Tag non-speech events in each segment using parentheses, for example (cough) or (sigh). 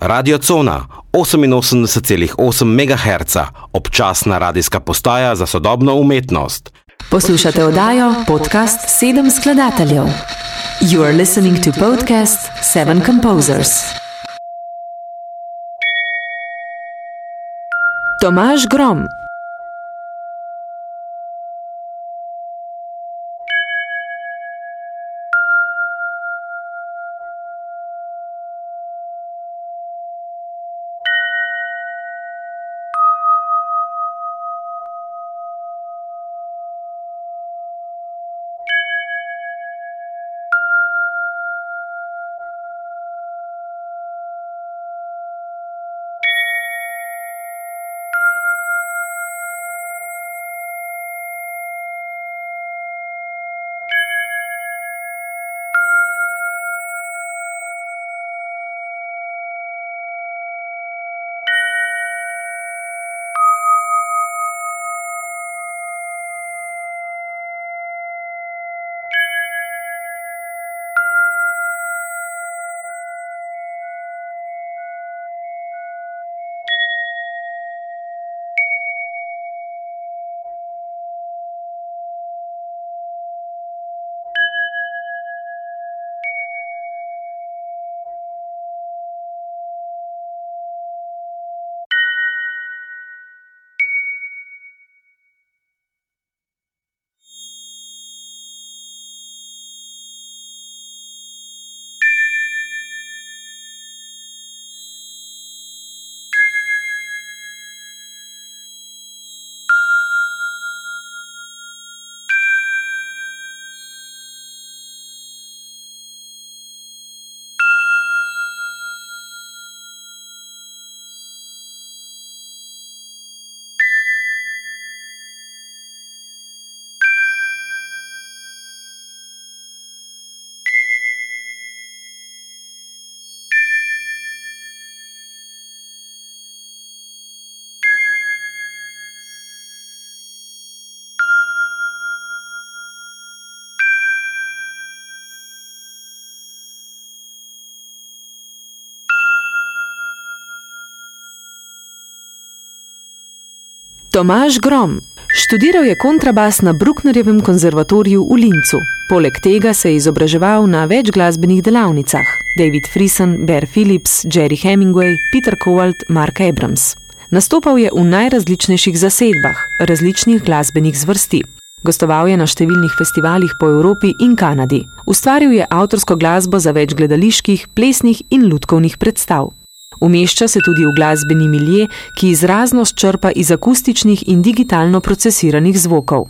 Radio Cona 88,8 MHz, občasna radijska postaja za sodobno umetnost. Poslušate oddajo podcast Sedem skladateljev. You are listening to podcast Seven Composers. Tomaž Grom. Tomaž Grom. Študiral je kontrabas na Brucknerjevem konzervatoriju v Lincu. Poleg tega se je izobraževal na več glasbenih delavnicah: David Friesen, Bear Phillips, Jerry Hemingway, Peter Kowalt, Mark Abrams. Nastopal je v najrazličnejših zasedbah, različnih glasbenih zvrsti. Gostoval je na številnih festivalih po Evropi in Kanadi. Ustvaril je avtorsko glasbo za več gledaliških, plesnih in lutkovnih predstav. Umešča se tudi v glasbeni milje, ki izraznost črpa iz akustičnih in digitalno procesiranih zvokov.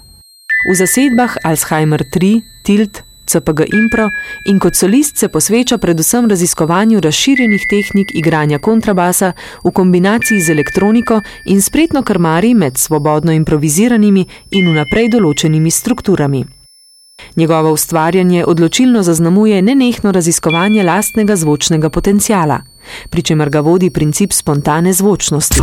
V zasedbah Alzheimer 3, Tilt, CPG Impro in kot solist se posveča predvsem raziskovanju razširjenih tehnik igranja kontrabasa v kombinaciji z elektroniko in spretno krmari med svobodno improviziranimi in vnaprej določenimi strukturami. Njegovo ustvarjanje odločilno zaznamuje nenehno raziskovanje lastnega zvočnega potencijala, pri čemer ga vodi princip spontane zvočnosti.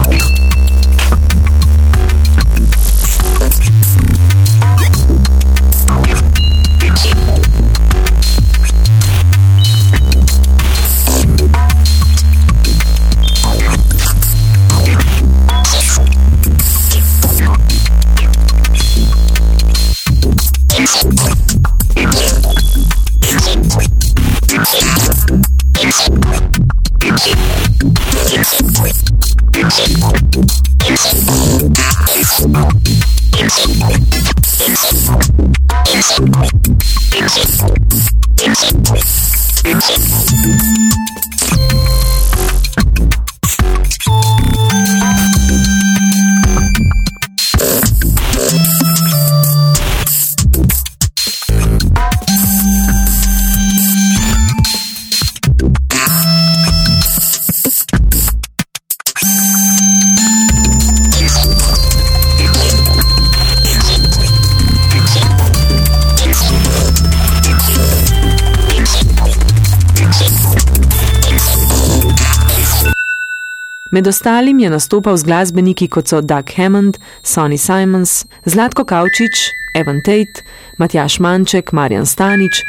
Med ostalim je nastopal z glasbeniki kot so Doug Hammond, Sonny Simons, Zlatko Kavčič, Evan Tate, Matjaš Manček, Marjan Stanič,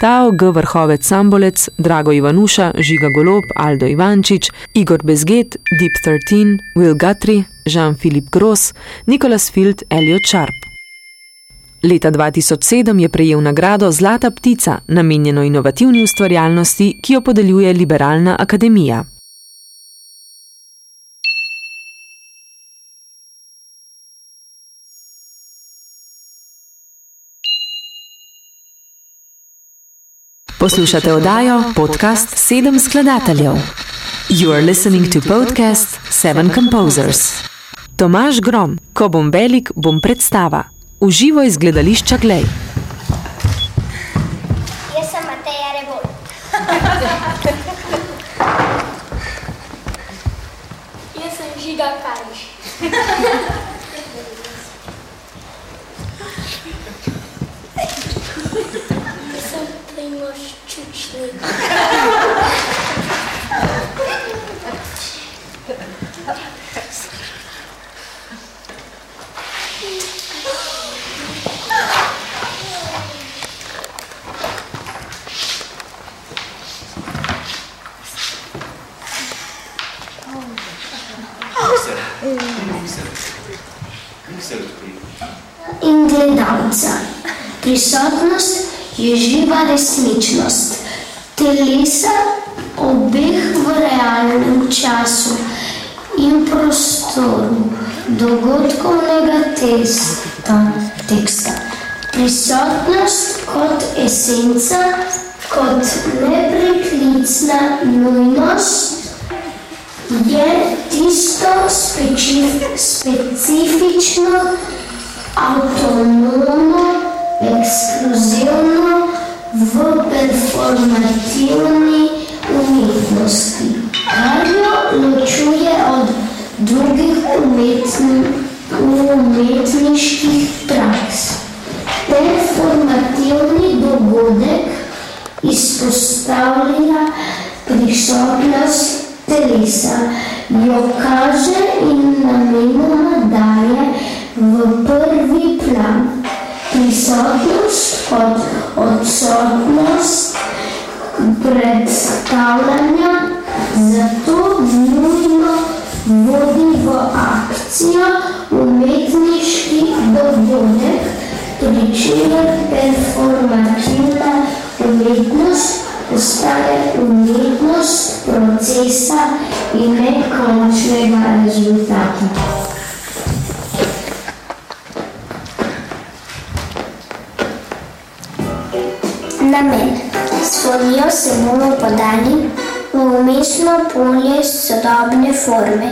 Tao G. Vrhovec Sambolec, Drago Ivanuša, Žiga Golob, Aldo Ivančič, Igor Bezget, Deep 13, Will Guthrie, Jean-Philippe Gross, Nicholas Field, Elliot Sharp. Leta 2007 je prejel nagrado Zlata ptica, namenjeno inovativni ustvarjalnosti, ki jo podeljuje Liberalna akademija. Poslušate oddajo podcast Sedem skladateljev. You are listening to podcast Seven Composers. Tomaž Grom, ko bom velik, bom predstava. Uživo iz gledališča Glej. Jaz sem Mateja Rebol. Jaz sem Žiga Kariš. (laughs) Jaz sem Primož Čučnik. in gledalca. Prisotnost je živa resničnost, telesa obeh v realnem času in prostoru dogodkovnega testa, teksta. Prisotnost kot esenca, kot nepreklicna nujnost je tisto speci specifično, avtonomno, ekskluzivno v performativni umetnosti, kar jo ločuje od drugih umetni, umetniških praks. Performativni dogodek izpostavlja prisotnost telesa, jo kaže in namenoma daje v prvi plan. Prisotnost kot odsotnost predstavljanja, zato nujno vodi v akcijo umetniški dogodek, pri čemer performativna umetnost postaje umetnost procesa in ne končnega rezultata. Namen. Svonijo se bomo podali v umestno polje sodobne forme.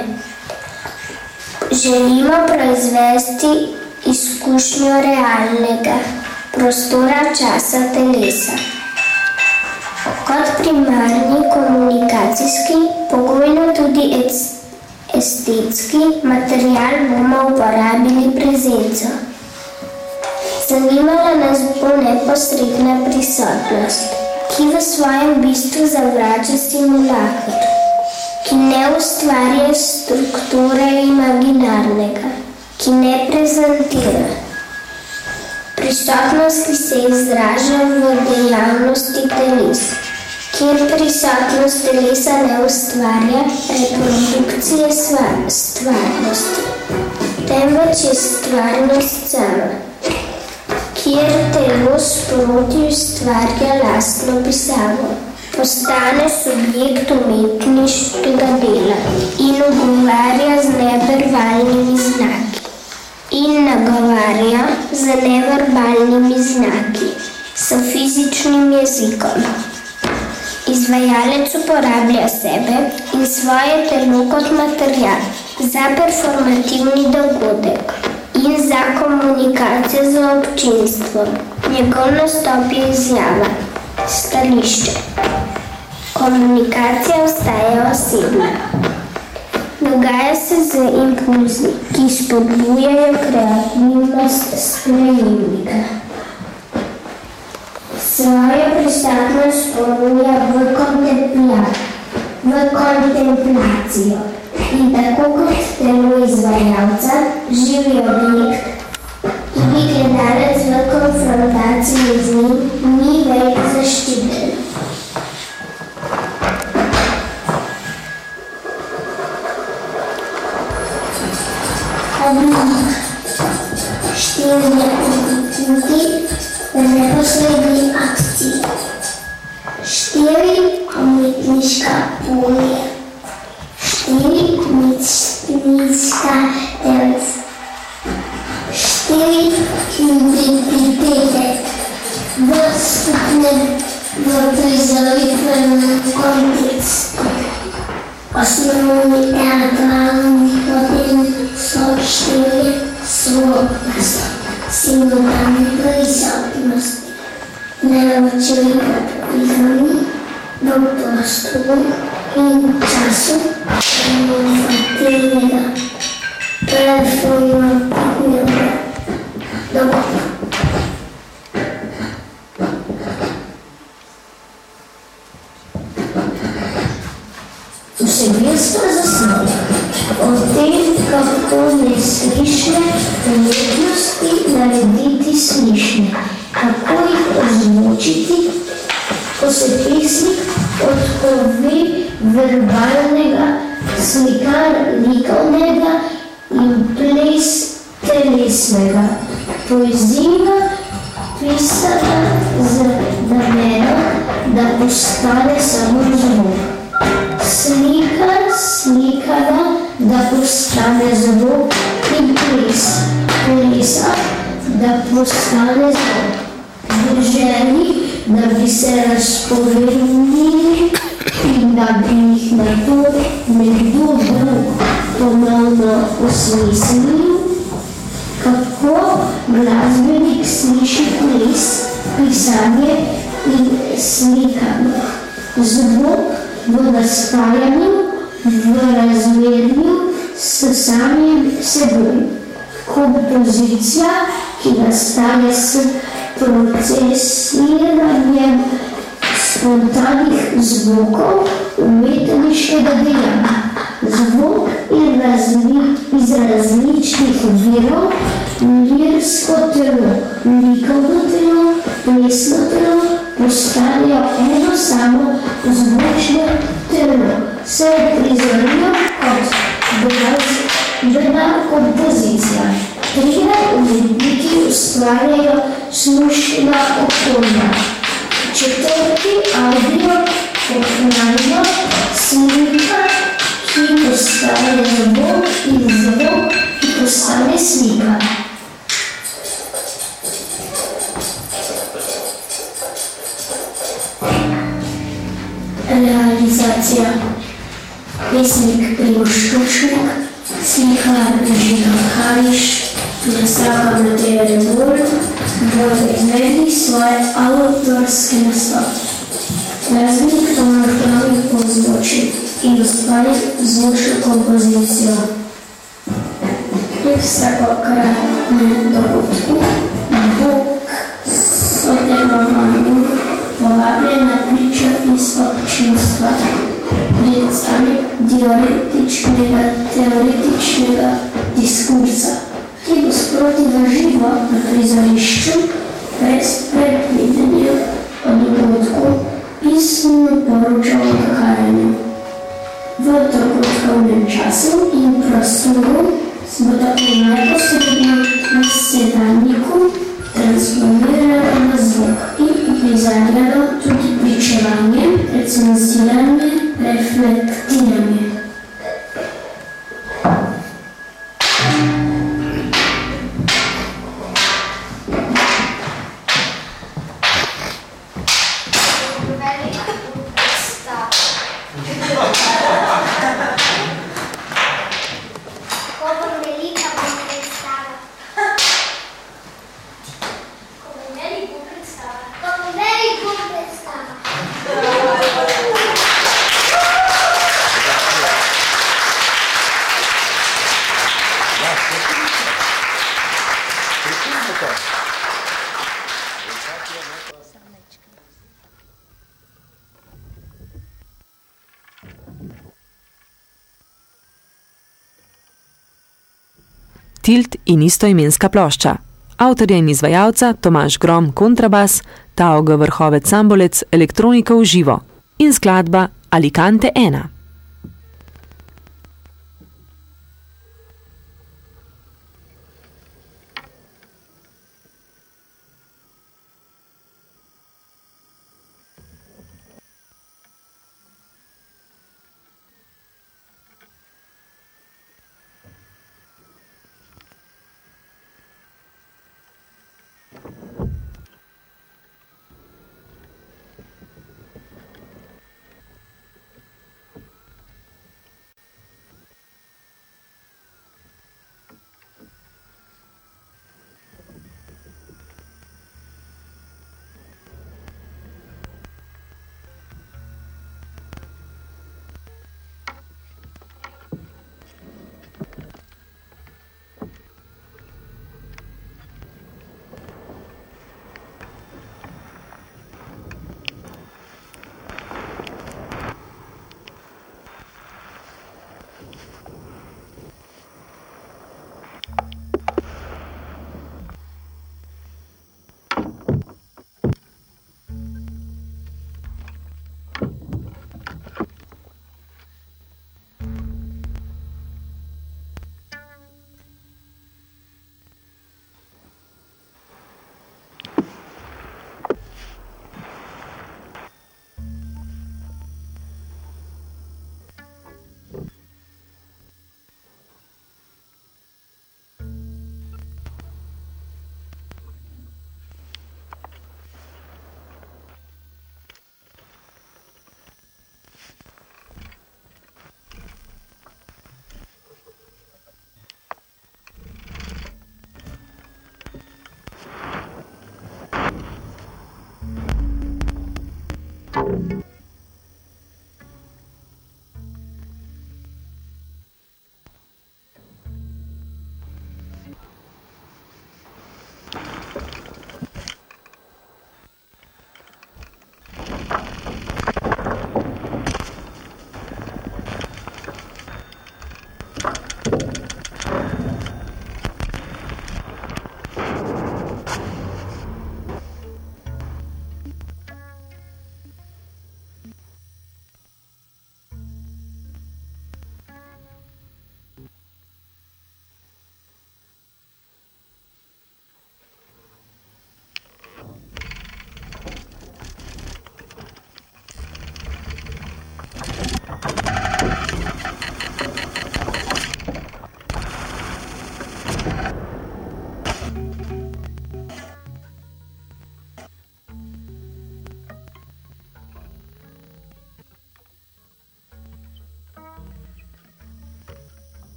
Želimo proizvesti izkušnjo realnega prostora, časa, telesa. Kot primarni komunikacijski, pogojno tudi es- estetski material bomo uporabili prezenco. Zanimala nas bo neposredna prisotnost, ki v svojem bistvu zavrača simulator, ki ne ustvarja strukture imaginarnega, ki ne prezentira. Prisotnost, ki se izraža v dejavnosti telesa, kjer prisotnost telesa ne ustvarja reprodukcije stvarnosti, temveč je stvarnost sama kjer telo sproti ustvarja lastno pisavo, postane subjekt umetniškega dela in odgovarja z neverbalnimi znaki. In nagovarja z neverbalnimi znaki, s fizičnim jezikom. Izvajalec uporablja sebe in svoje telo kot material za performativni dogodek in za komunikacijo z občinstvom. Njegov nastop je izjava, stališče. Komunikacija ostaja osebna. Dogaja se z impulzi, ki spodbujajo kreativnost sprejemnika. Svojo prisotnost ponuja v, kontempla v kontemplacijo. In tako kot telo izvajalca, živi objekt, tudi gledalec v konfrontaciji narediti slišne, kako jih ozvočiti, ko se pesnik odpove verbalnega, slikar likovnega in ples telesnega, poezija pisana z namenom, da postane samo zvok. Slika, slikana, da postane zvok in ples, plesa, da postane želji, da bi se razpovedali in da bi jih na to nekdo drug ponovno osmislil, kako glasbenik sliši ples, pisanje in slikanje. Zvok v nastajanju, v razmerju s samim seboj. Kompozicija, ki nastaja s procesiranjem spontanih zvokov umetniškega dejanja. Zvok je razli, iz različnih virov, lirsko telo, likovno telo, plesno telo, postanejo eno samo zvočno telo. Se prizorijo kot glasbena kompozicija. Trije umetniki ustvarjajo slušna okolja. Četrti audio pohranijo slika, ki postane zvok in zvok, ki postane slika. Realizacija. Pesnik Primož Štušnik, slikar Žiga Hariš, nastavka Mateja Rebol, bodo izvedli svoje avtorske nastavke. Glasbenik Tomaž Pravi pozvoči in ustvari zvočno kompozicijo. Kljub vsakokratnem dogodku, Bog sodelovanju povabljena priča iz občinstva, dialektičnega, teoretičnega diskursa, ki bo sproti v živo na prizorišču brez predvidenja o dogodku pismo poročal o dogajanju. V dogodkovnem času in prostoru smo tako neposredno na sedanjiku transformirali na zvok in uprizarjalo tudi pričevanje, recenziranje, reflektirame. Tilt in istoimenska plošča. Avtorja in izvajalca Tomaž Grom kontrabas, Taoga vrhovec sambolec elektronika v živo in skladba Alicante 1.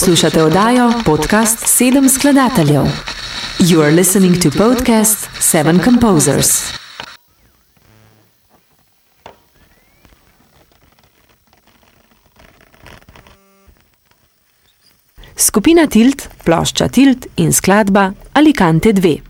Poslušate oddajo podcast Sedem skladateljev. You are listening to podcast Seven Composers. Skupina Tilt, plošča Tilt in skladba Alicante 2.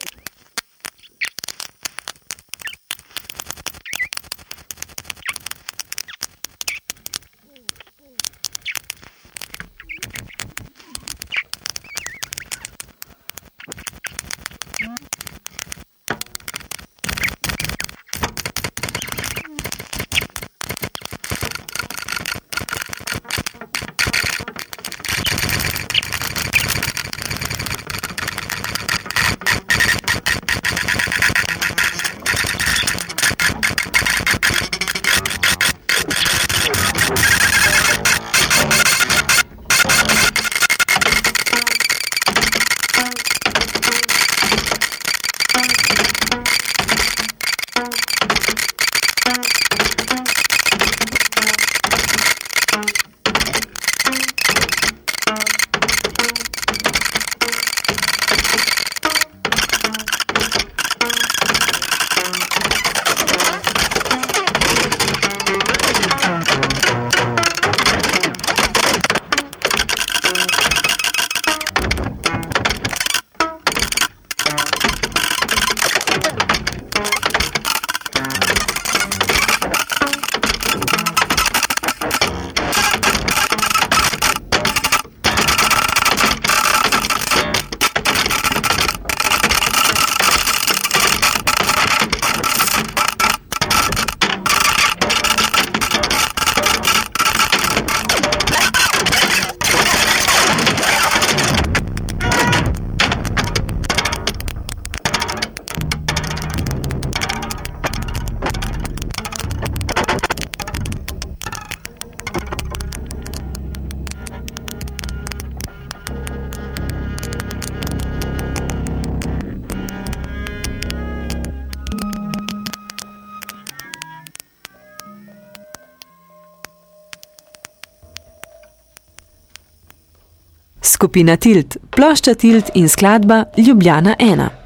Skupina Tilt, plošča Tilt in skladba Ljubljana 1.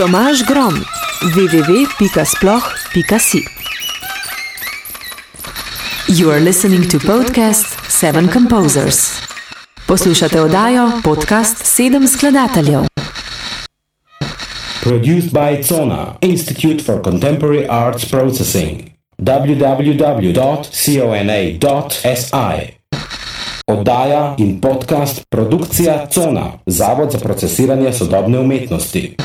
Tomaž Grom, www.sploh.si. You are listening to podcast Seven Composers. Poslušate oddajo podcast Sedem skladateljev. Produced by Zona, Institute for Contemporary Arts Processing. www.cona.si Oddaja in podcast produkcija Cona, Zavod za procesiranje sodobne umetnosti.